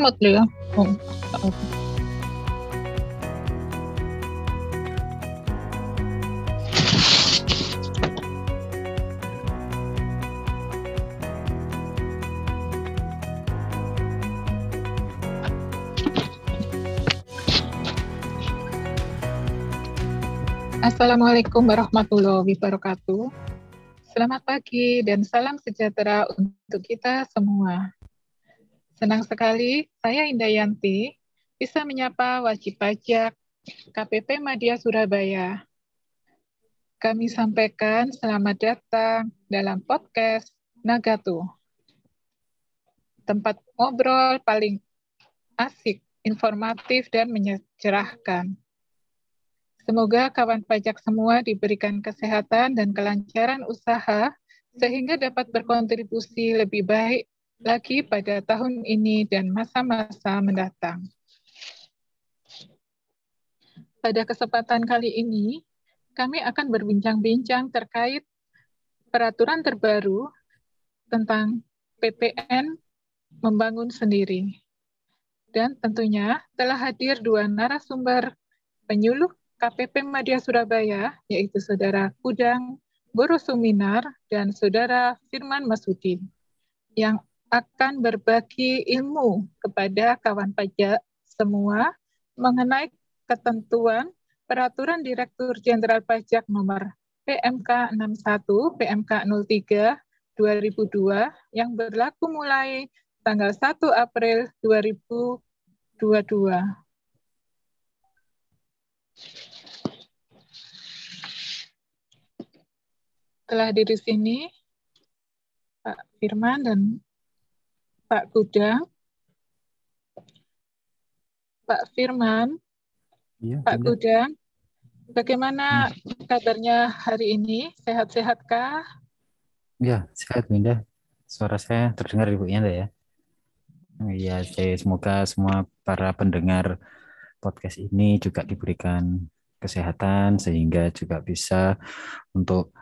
Oh, oh. Assalamualaikum warahmatullahi wabarakatuh. Selamat pagi dan salam sejahtera untuk kita semua. Senang sekali saya Indayanti bisa menyapa wajib pajak KPP Madya Surabaya. Kami sampaikan selamat datang dalam podcast Nagatu. Tempat ngobrol paling asik, informatif, dan mencerahkan Semoga kawan pajak semua diberikan kesehatan dan kelancaran usaha sehingga dapat berkontribusi lebih baik lagi pada tahun ini dan masa-masa mendatang. Pada kesempatan kali ini, kami akan berbincang-bincang terkait peraturan terbaru tentang PPN membangun sendiri. Dan tentunya telah hadir dua narasumber penyuluh KPP Madya Surabaya, yaitu Saudara Kudang Guru Suminar dan Saudara Firman Masudi, yang akan berbagi ilmu kepada kawan pajak semua mengenai ketentuan Peraturan Direktur Jenderal Pajak Nomor PMK 61 PMK 03 2002 yang berlaku mulai tanggal 1 April 2022. telah hadir di sini Pak Firman dan Pak Gudang. Pak Firman, ya, Pak benar. Gudang, bagaimana kabarnya hari ini? Sehat-sehatkah? Ya, sehat Bunda. Suara saya terdengar Ibu Yanda ya. Ya, saya semoga semua para pendengar podcast ini juga diberikan kesehatan sehingga juga bisa untuk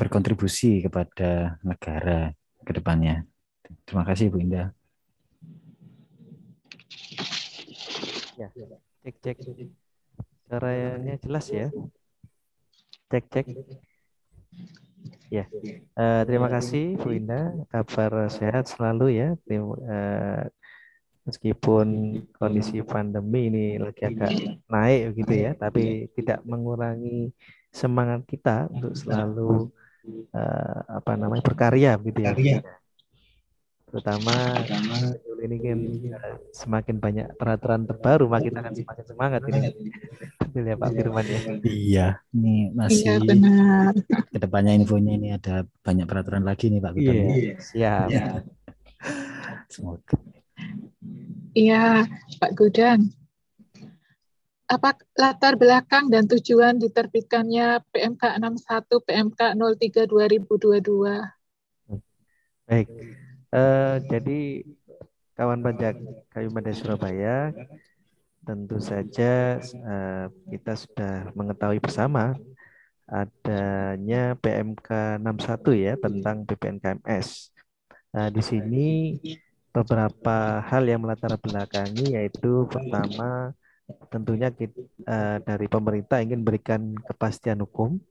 berkontribusi kepada negara ke depannya. Terima kasih Bu Indah. Ya, cek cek. Suaranya jelas ya. Cek cek. Ya, uh, terima kasih Bu Indah. Kabar sehat selalu ya. Terima, uh, meskipun kondisi pandemi ini lagi agak naik gitu ya, tapi tidak mengurangi semangat kita untuk selalu uh, apa namanya berkarya gitu ya. Terutama ini kan semakin banyak peraturan terbaru, maka kita akan semakin semangat ini. Betul ya Pak Firman ya. Iya, ini masih iya, benar. Ke depannya infonya ini ada banyak peraturan lagi nih Pak Firman. Iya, ya. siap. Iya. Semoga. Iya, Pak Gudang apa latar belakang dan tujuan diterbitkannya PMK 61 PMK 03 2022. Baik. Uh, jadi kawan pajak Kayu Mada Surabaya tentu saja uh, kita sudah mengetahui bersama adanya PMK 61 ya tentang PPNKMS. Nah, di sini beberapa hal yang melatar belakangi yaitu pertama tentunya kita, uh, eh, dari pemerintah ingin berikan kepastian hukum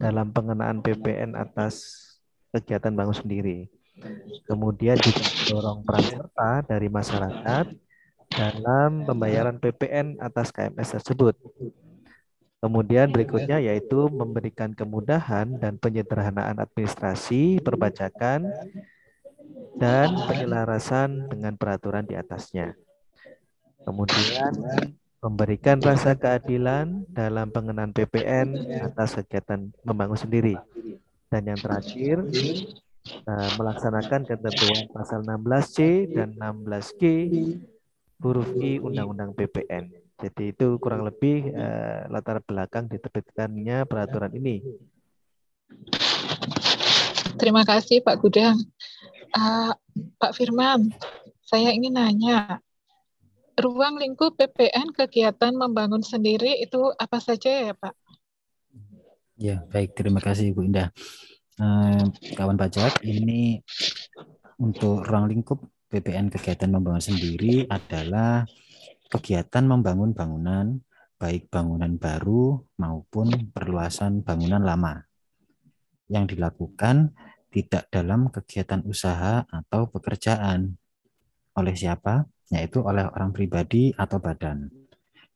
dalam pengenaan PPN atas kegiatan bangun sendiri. Kemudian juga mendorong peran serta dari masyarakat dalam pembayaran PPN atas KMS tersebut. Kemudian berikutnya yaitu memberikan kemudahan dan penyederhanaan administrasi perpajakan dan penyelarasan dengan peraturan di atasnya. Kemudian memberikan rasa keadilan dalam pengenaan PPN atas kegiatan membangun sendiri. Dan yang terakhir, uh, melaksanakan ketentuan pasal 16C dan 16G huruf I Undang-Undang PPN. Jadi itu kurang lebih uh, latar belakang diterbitkannya peraturan ini. Terima kasih Pak Gudang. Uh, Pak Firman, saya ingin nanya, ruang lingkup PPN kegiatan membangun sendiri itu apa saja ya Pak? Ya, baik. Terima kasih Bu Indah. Eh, kawan pajak, ini untuk ruang lingkup PPN kegiatan membangun sendiri adalah kegiatan membangun bangunan, baik bangunan baru maupun perluasan bangunan lama yang dilakukan tidak dalam kegiatan usaha atau pekerjaan. Oleh siapa? Yaitu oleh orang pribadi atau badan.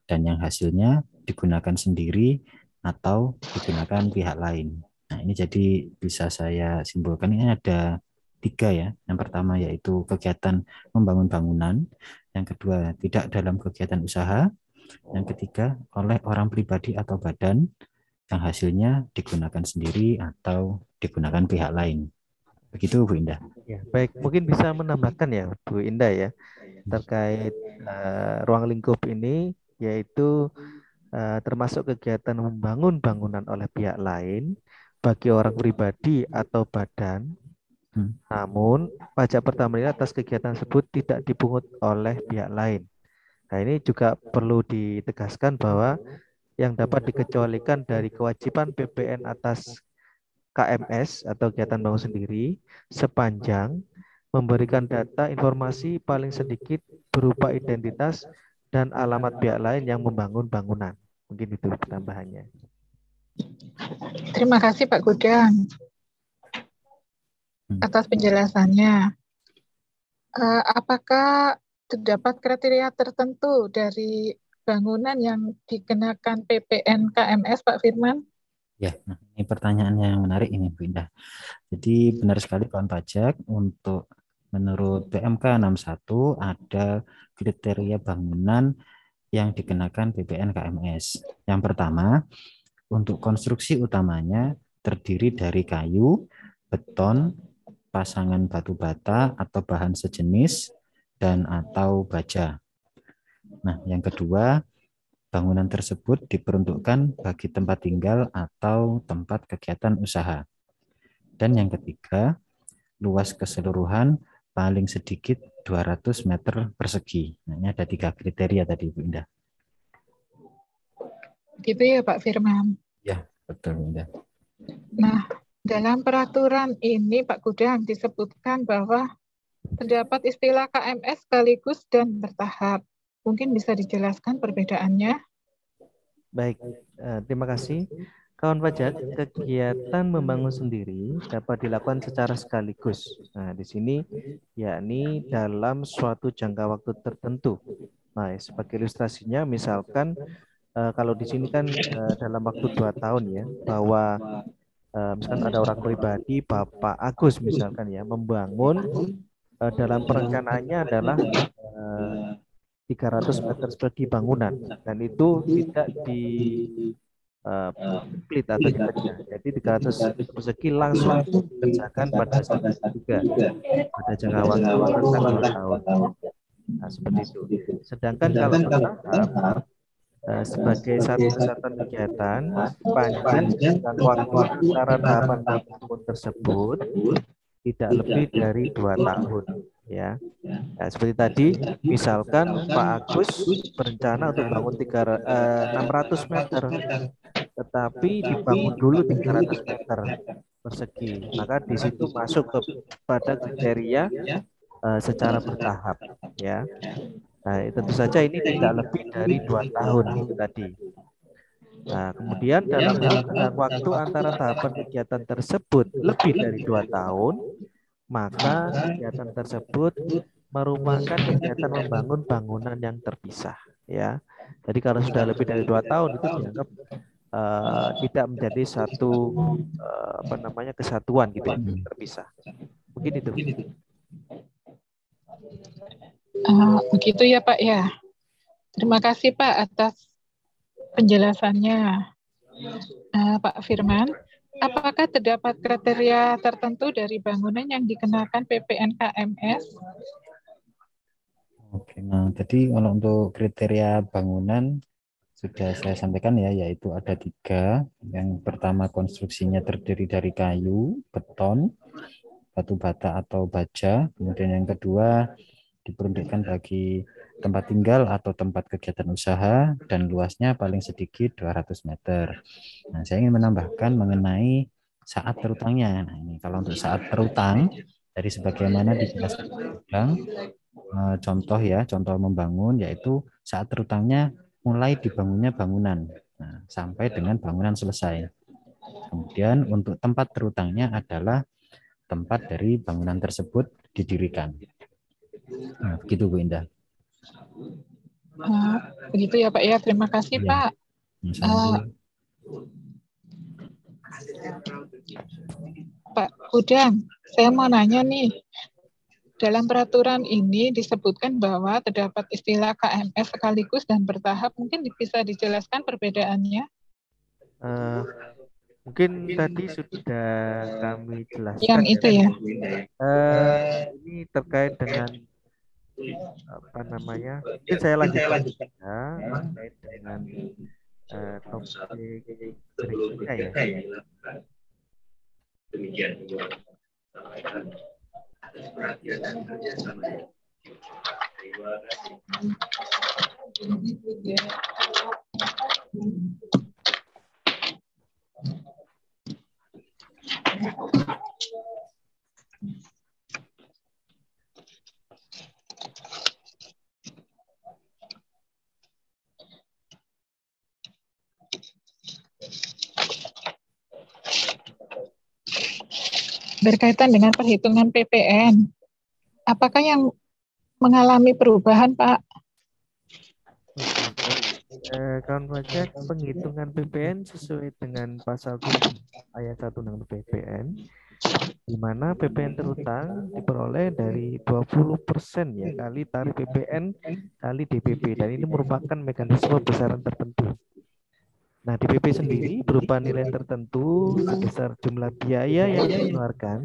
Dan yang hasilnya digunakan sendiri atau digunakan pihak lain. Nah ini jadi bisa saya simpulkan ini ada tiga ya. Yang pertama yaitu kegiatan membangun bangunan, yang kedua tidak dalam kegiatan usaha, yang ketiga oleh orang pribadi atau badan yang hasilnya digunakan sendiri atau digunakan pihak lain. Begitu Bu Indah. Ya, baik, mungkin bisa menambahkan ya Bu Indah ya terkait uh, ruang lingkup ini yaitu uh, termasuk kegiatan membangun bangunan oleh pihak lain bagi orang pribadi atau badan Hmm. Namun, pajak pertama ini atas kegiatan tersebut tidak dipungut oleh pihak lain. Nah, ini juga perlu ditegaskan bahwa yang dapat dikecualikan dari kewajiban PPN atas KMS atau kegiatan bangun sendiri sepanjang memberikan data informasi paling sedikit berupa identitas dan alamat pihak lain yang membangun bangunan. Mungkin itu tambahannya. Terima kasih Pak Gudang. Hmm. atas penjelasannya. Uh, apakah terdapat kriteria tertentu dari bangunan yang dikenakan PPN KMS, Pak Firman? Ya, nah ini pertanyaan yang menarik ini, Bu Indah. Jadi benar sekali kawan pajak untuk menurut PMK 61 ada kriteria bangunan yang dikenakan PPN KMS. Yang pertama, untuk konstruksi utamanya terdiri dari kayu, beton, pasangan batu bata atau bahan sejenis dan atau baja. Nah, yang kedua, bangunan tersebut diperuntukkan bagi tempat tinggal atau tempat kegiatan usaha. Dan yang ketiga, luas keseluruhan paling sedikit 200 meter persegi. Nah, ini ada tiga kriteria tadi, Bu Indah. Gitu ya, Pak Firman? Ya, betul, Bu Indah. Nah, dalam peraturan ini Pak Gudang disebutkan bahwa terdapat istilah KMS sekaligus dan bertahap. Mungkin bisa dijelaskan perbedaannya? Baik, eh, terima kasih. Kawan pajak, kegiatan membangun sendiri dapat dilakukan secara sekaligus. Nah, di sini yakni dalam suatu jangka waktu tertentu. Nah, sebagai ilustrasinya, misalkan eh, kalau di sini kan eh, dalam waktu dua tahun ya, bahwa uh, misalkan ada orang pribadi Bapak Agus misalkan ya membangun uh, dalam perencanaannya adalah uh, 300 meter persegi bangunan dan itu tidak di uh, atau dipecah. Jadi 300 persegi langsung dikerjakan pada saat itu juga pada jangka waktu dua tahun. Nah, seperti itu. Sedangkan kalau bertahap sebagai satu kesatuan kegiatan panjang dan waktu antara tahapan tahun tersebut tidak lebih dari dua tahun ya. Nah, seperti tadi misalkan Pak Agus berencana untuk bangun tiga, eh, 600 meter tetapi dibangun dulu 300 meter persegi. Maka di situ masuk kepada kriteria uh, secara bertahap ya Nah, tentu saja ini tidak lebih dari dua tahun itu tadi. Nah, kemudian dalam waktu antara tahapan kegiatan tersebut lebih dari dua tahun, maka kegiatan tersebut merupakan kegiatan membangun bangunan yang terpisah. Ya, jadi kalau sudah lebih dari dua tahun itu dianggap uh, tidak menjadi satu uh, apa namanya kesatuan gitu ya, terpisah. Mungkin itu. Uh, begitu ya Pak ya. Terima kasih Pak atas penjelasannya. Uh, Pak Firman, apakah terdapat kriteria tertentu dari bangunan yang dikenakan PPN KMS? Oke, nah jadi kalau untuk kriteria bangunan sudah saya sampaikan ya, yaitu ada tiga. Yang pertama konstruksinya terdiri dari kayu, beton, batu bata atau baja. Kemudian yang kedua diperuntukkan bagi tempat tinggal atau tempat kegiatan usaha dan luasnya paling sedikit 200 meter. Nah, saya ingin menambahkan mengenai saat terutangnya. Nah, ini kalau untuk saat terutang Jadi sebagaimana dijelaskan uh, contoh ya, contoh membangun yaitu saat terutangnya mulai dibangunnya bangunan nah, sampai dengan bangunan selesai. Kemudian untuk tempat terutangnya adalah tempat dari bangunan tersebut didirikan. Nah, begitu Bu Indah. Nah, begitu ya Pak ya. Terima kasih ya. Pak. Uh, Pak Udang, saya mau nanya nih, dalam peraturan ini disebutkan bahwa terdapat istilah KMS sekaligus dan bertahap. Mungkin bisa dijelaskan perbedaannya? Uh, mungkin tadi sudah kami jelaskan. Yang itu ya. Uh, ini terkait dengan apa namanya? Mungkin saya lanjutkan ya, terkait dengan uh, topik berikutnya ya. Demikian atas perhatian dan kerjasama. Terima kasih. Berkaitan dengan perhitungan PPN. Apakah yang mengalami perubahan, Pak? Eh, kawan pajak penghitungan PPN sesuai dengan pasal 7 ayat 1 Undang PPN di mana PPN terutang diperoleh dari 20% ya kali tarif PPN kali DPP dan ini merupakan mekanisme besaran tertentu. Nah, DPP sendiri berupa nilai tertentu sebesar jumlah biaya yang dikeluarkan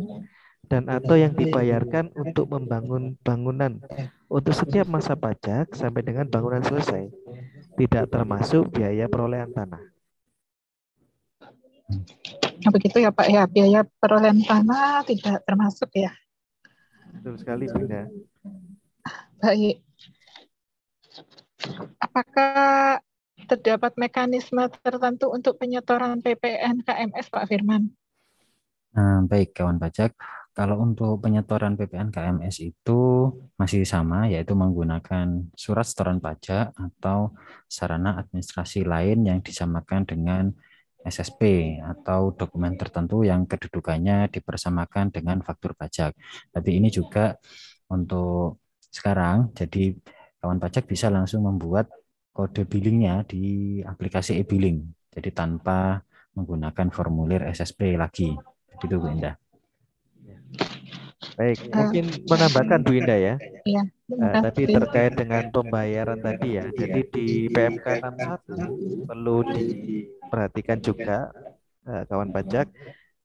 dan atau yang dibayarkan untuk membangun bangunan untuk setiap masa pajak sampai dengan bangunan selesai. Tidak termasuk biaya perolehan tanah. Nah, begitu ya Pak ya, biaya perolehan tanah tidak termasuk ya. Betul sekali Bunda. Baik. Apakah terdapat mekanisme tertentu untuk penyetoran PPN KMS Pak Firman? Nah, baik kawan pajak, kalau untuk penyetoran PPN KMS itu masih sama, yaitu menggunakan surat setoran pajak atau sarana administrasi lain yang disamakan dengan SSP atau dokumen tertentu yang kedudukannya dipersamakan dengan faktur pajak. Tapi ini juga untuk sekarang, jadi kawan pajak bisa langsung membuat kode billingnya di aplikasi e-billing. Jadi tanpa menggunakan formulir SSP lagi. Begitu Bu Indah. Baik, uh, mungkin menambahkan Bu Indah ya. Iya. Uh, tadi terkait dengan pembayaran tadi ya. Jadi di PMK 61 perlu diperhatikan juga uh, kawan pajak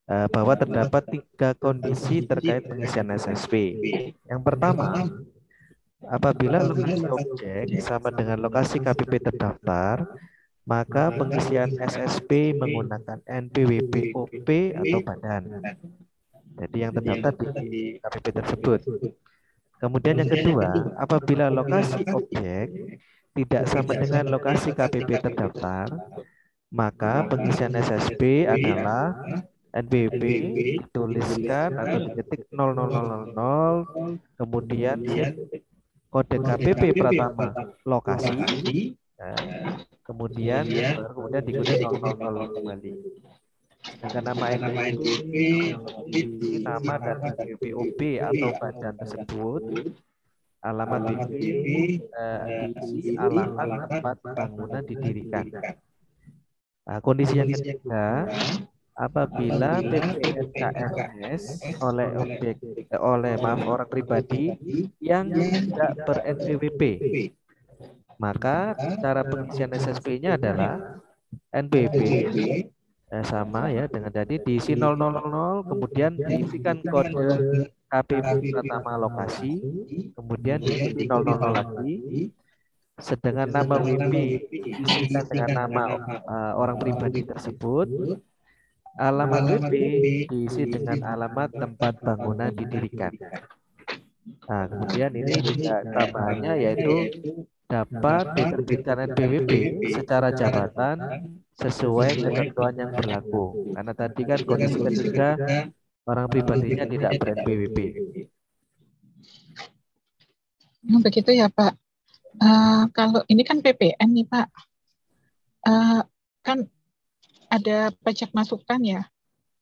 bahwa terdapat tiga kondisi terkait pengisian SSP. Yang pertama, Apabila lokasi objek sama dengan lokasi KPP terdaftar, maka pengisian SSP menggunakan NPWP OP atau badan. Jadi yang terdaftar di KPP tersebut. Kemudian yang kedua, apabila lokasi objek tidak sama dengan lokasi KPP terdaftar, maka pengisian SSP adalah NPWP dituliskan atau diketik 0000 kemudian kode KPP pertama lokasi, nah, kemudian kemudian diikuti 000 kembali. Sedangkan nama NPWP nama dan NPWP atau badan tersebut. alamat BPP eh, diisi alamat tempat bangunan didirikan. Nah, kondisi yang ketiga, apabila PPNKMS oleh objek eh, oleh maaf orang pribadi yang tidak ber NPWP maka cara pengisian SSP-nya adalah NPWP eh, sama ya dengan tadi diisi 0000 kemudian diisikan kode KPP pertama lokasi kemudian diisi 00 lagi. sedangkan nama WP diisikan dengan nama uh, orang pribadi tersebut Alamat WP diisi dengan alamat tempat bangunan didirikan. Nah, kemudian ini juga tambahannya yaitu dapat diterbitkan NPWP secara jabatan sesuai ketentuan yang berlaku. Karena tadi kan kondisi ketiga orang pribadinya tidak ber-NPWP. Oh, begitu ya Pak. Uh, kalau ini kan PPN nih Pak, uh, kan ada pajak masukan ya.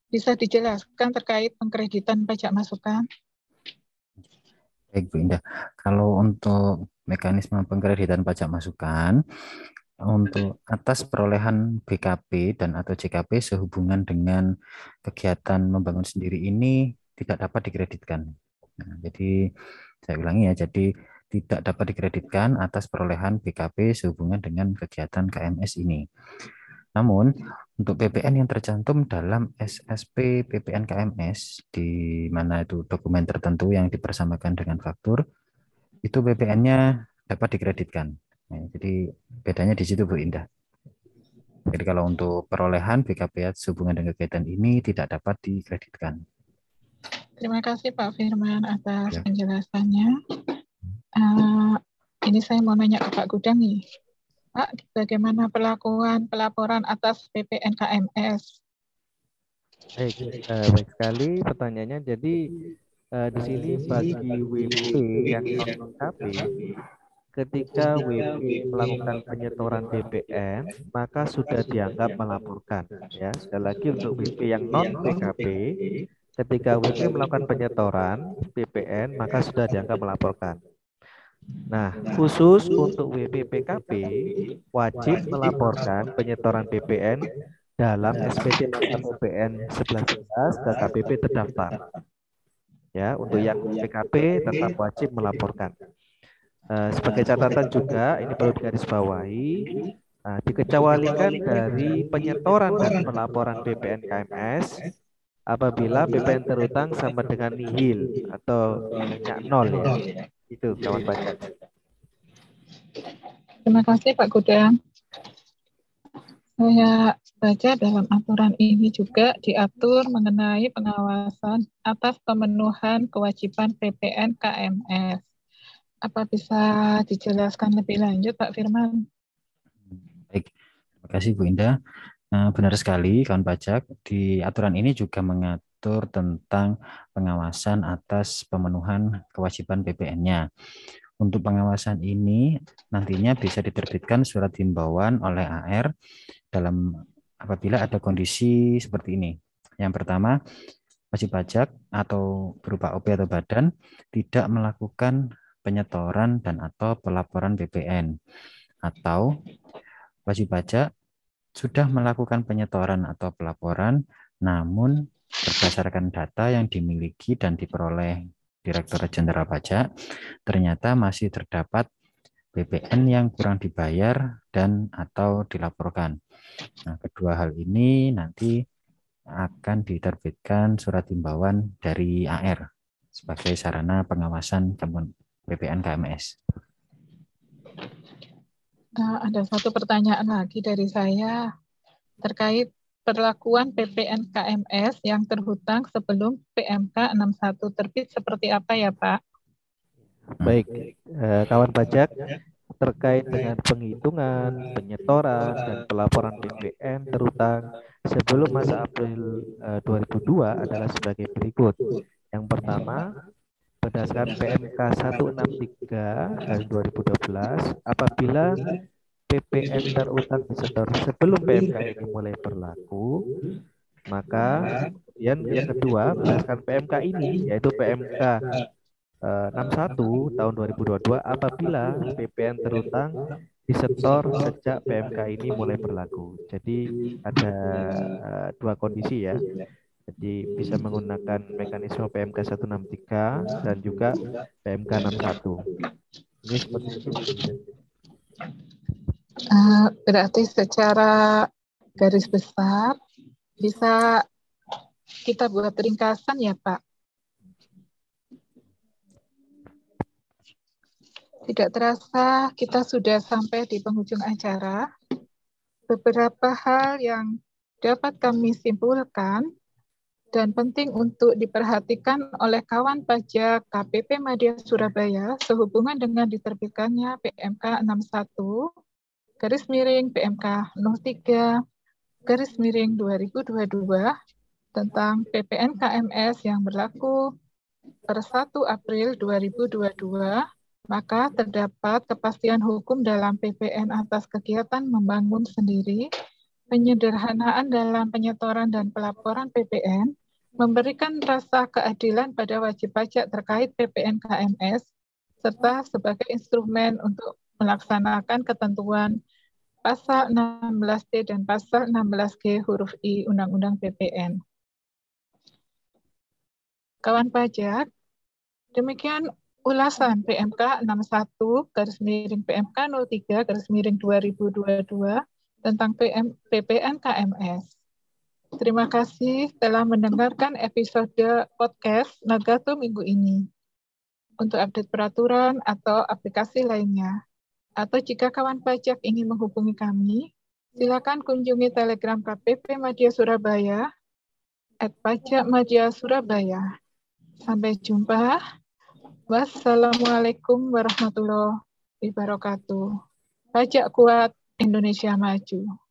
Bisa dijelaskan terkait pengkreditan pajak masukan? Baik Bu Indah, kalau untuk mekanisme pengkreditan pajak masukan, untuk atas perolehan BKP dan atau JKP sehubungan dengan kegiatan membangun sendiri ini tidak dapat dikreditkan. Nah, jadi saya ulangi ya, jadi tidak dapat dikreditkan atas perolehan BKP sehubungan dengan kegiatan KMS ini. Namun, untuk PPN yang tercantum dalam SSP PPN KMS, di mana itu dokumen tertentu yang dipersamakan dengan faktur, itu PPN-nya dapat dikreditkan. Nah, jadi bedanya di situ Bu Indah. Jadi kalau untuk perolehan BKP sehubungan dengan kegiatan ini tidak dapat dikreditkan. Terima kasih Pak Firman atas ya. penjelasannya. Uh, ini saya mau nanya ke Pak Gudang nih. Pak, bagaimana perlakuan pelaporan atas PPN KMS? Baik, uh, baik sekali pertanyaannya. Jadi uh, di sini bagi WP yang non ketika WP melakukan penyetoran BPN, maka sudah dianggap melaporkan. Ya, sekali lagi untuk WP yang non PKP, ketika WP melakukan penyetoran BPN, maka sudah dianggap melaporkan. Nah, khusus untuk WP PKP wajib melaporkan penyetoran BPN dalam SPT BPN 1111 ke KPP terdaftar. Ya, untuk yang PKP tetap wajib melaporkan. Uh, sebagai catatan juga, ini perlu digarisbawahi, uh, dikecualikan dari penyetoran dan pelaporan BPN KMS apabila BPN terutang sama dengan nihil atau nilainya nol ya. Itu kawan baca. Terima kasih Pak Gudang. Saya baca dalam aturan ini juga diatur mengenai pengawasan atas pemenuhan kewajiban PPN KMS. Apa bisa dijelaskan lebih lanjut, Pak Firman? Baik, terima kasih Bu Indah. Nah, benar sekali, kawan pajak. Di aturan ini juga mengatur tentang pengawasan atas pemenuhan kewajiban BPN-nya. Untuk pengawasan ini nantinya bisa diterbitkan surat himbauan oleh AR dalam apabila ada kondisi seperti ini. Yang pertama, wajib pajak atau berupa OP atau badan tidak melakukan penyetoran dan atau pelaporan BPN atau wajib pajak sudah melakukan penyetoran atau pelaporan namun berdasarkan data yang dimiliki dan diperoleh Direktur Jenderal Pajak ternyata masih terdapat BPN yang kurang dibayar dan atau dilaporkan. Nah, kedua hal ini nanti akan diterbitkan surat himbauan dari AR sebagai sarana pengawasan BPN KMS. Nah, ada satu pertanyaan lagi dari saya terkait perlakuan PPN KMS yang terhutang sebelum PMK 61 terbit seperti apa ya Pak? Baik, eh, kawan pajak terkait dengan penghitungan, penyetoran, dan pelaporan PPN terhutang sebelum masa April eh, 2002 adalah sebagai berikut. Yang pertama, berdasarkan PMK 163 dari 2012 apabila PPN terutang disetor sebelum PMK ini mulai berlaku maka kemudian yang kedua berdasarkan PMK ini yaitu PMK 61 tahun 2022 apabila PPN terutang disetor sejak PMK ini mulai berlaku. Jadi ada uh, dua kondisi ya. Jadi bisa menggunakan mekanisme PMK 163 dan juga PMK 61. Ini seperti itu. Uh, berarti secara garis besar bisa kita buat ringkasan ya Pak. Tidak terasa kita sudah sampai di penghujung acara. Beberapa hal yang dapat kami simpulkan dan penting untuk diperhatikan oleh kawan pajak KPP Madya Surabaya sehubungan dengan diterbitkannya PMK 61 garis miring PMK 03 garis miring 2022 tentang PPN KMS yang berlaku per 1 April 2022 Maka terdapat kepastian hukum dalam PPN atas kegiatan membangun sendiri, penyederhanaan dalam penyetoran dan pelaporan PPN, memberikan rasa keadilan pada wajib pajak terkait PPN KMS, serta sebagai instrumen untuk melaksanakan ketentuan pasal 16D dan pasal 16G huruf I Undang-Undang PPN. Kawan pajak, demikian ulasan PMK 61 garis miring PMK 03 garis miring 2022 tentang PM, PPN KMS. Terima kasih telah mendengarkan episode podcast Nagato minggu ini. Untuk update peraturan atau aplikasi lainnya, atau jika kawan pajak ingin menghubungi kami, silakan kunjungi Telegram KPP Madya Surabaya at Pajak Madya Surabaya. Sampai jumpa. Wassalamualaikum warahmatullahi wabarakatuh. Pajak kuat Indonesia maju.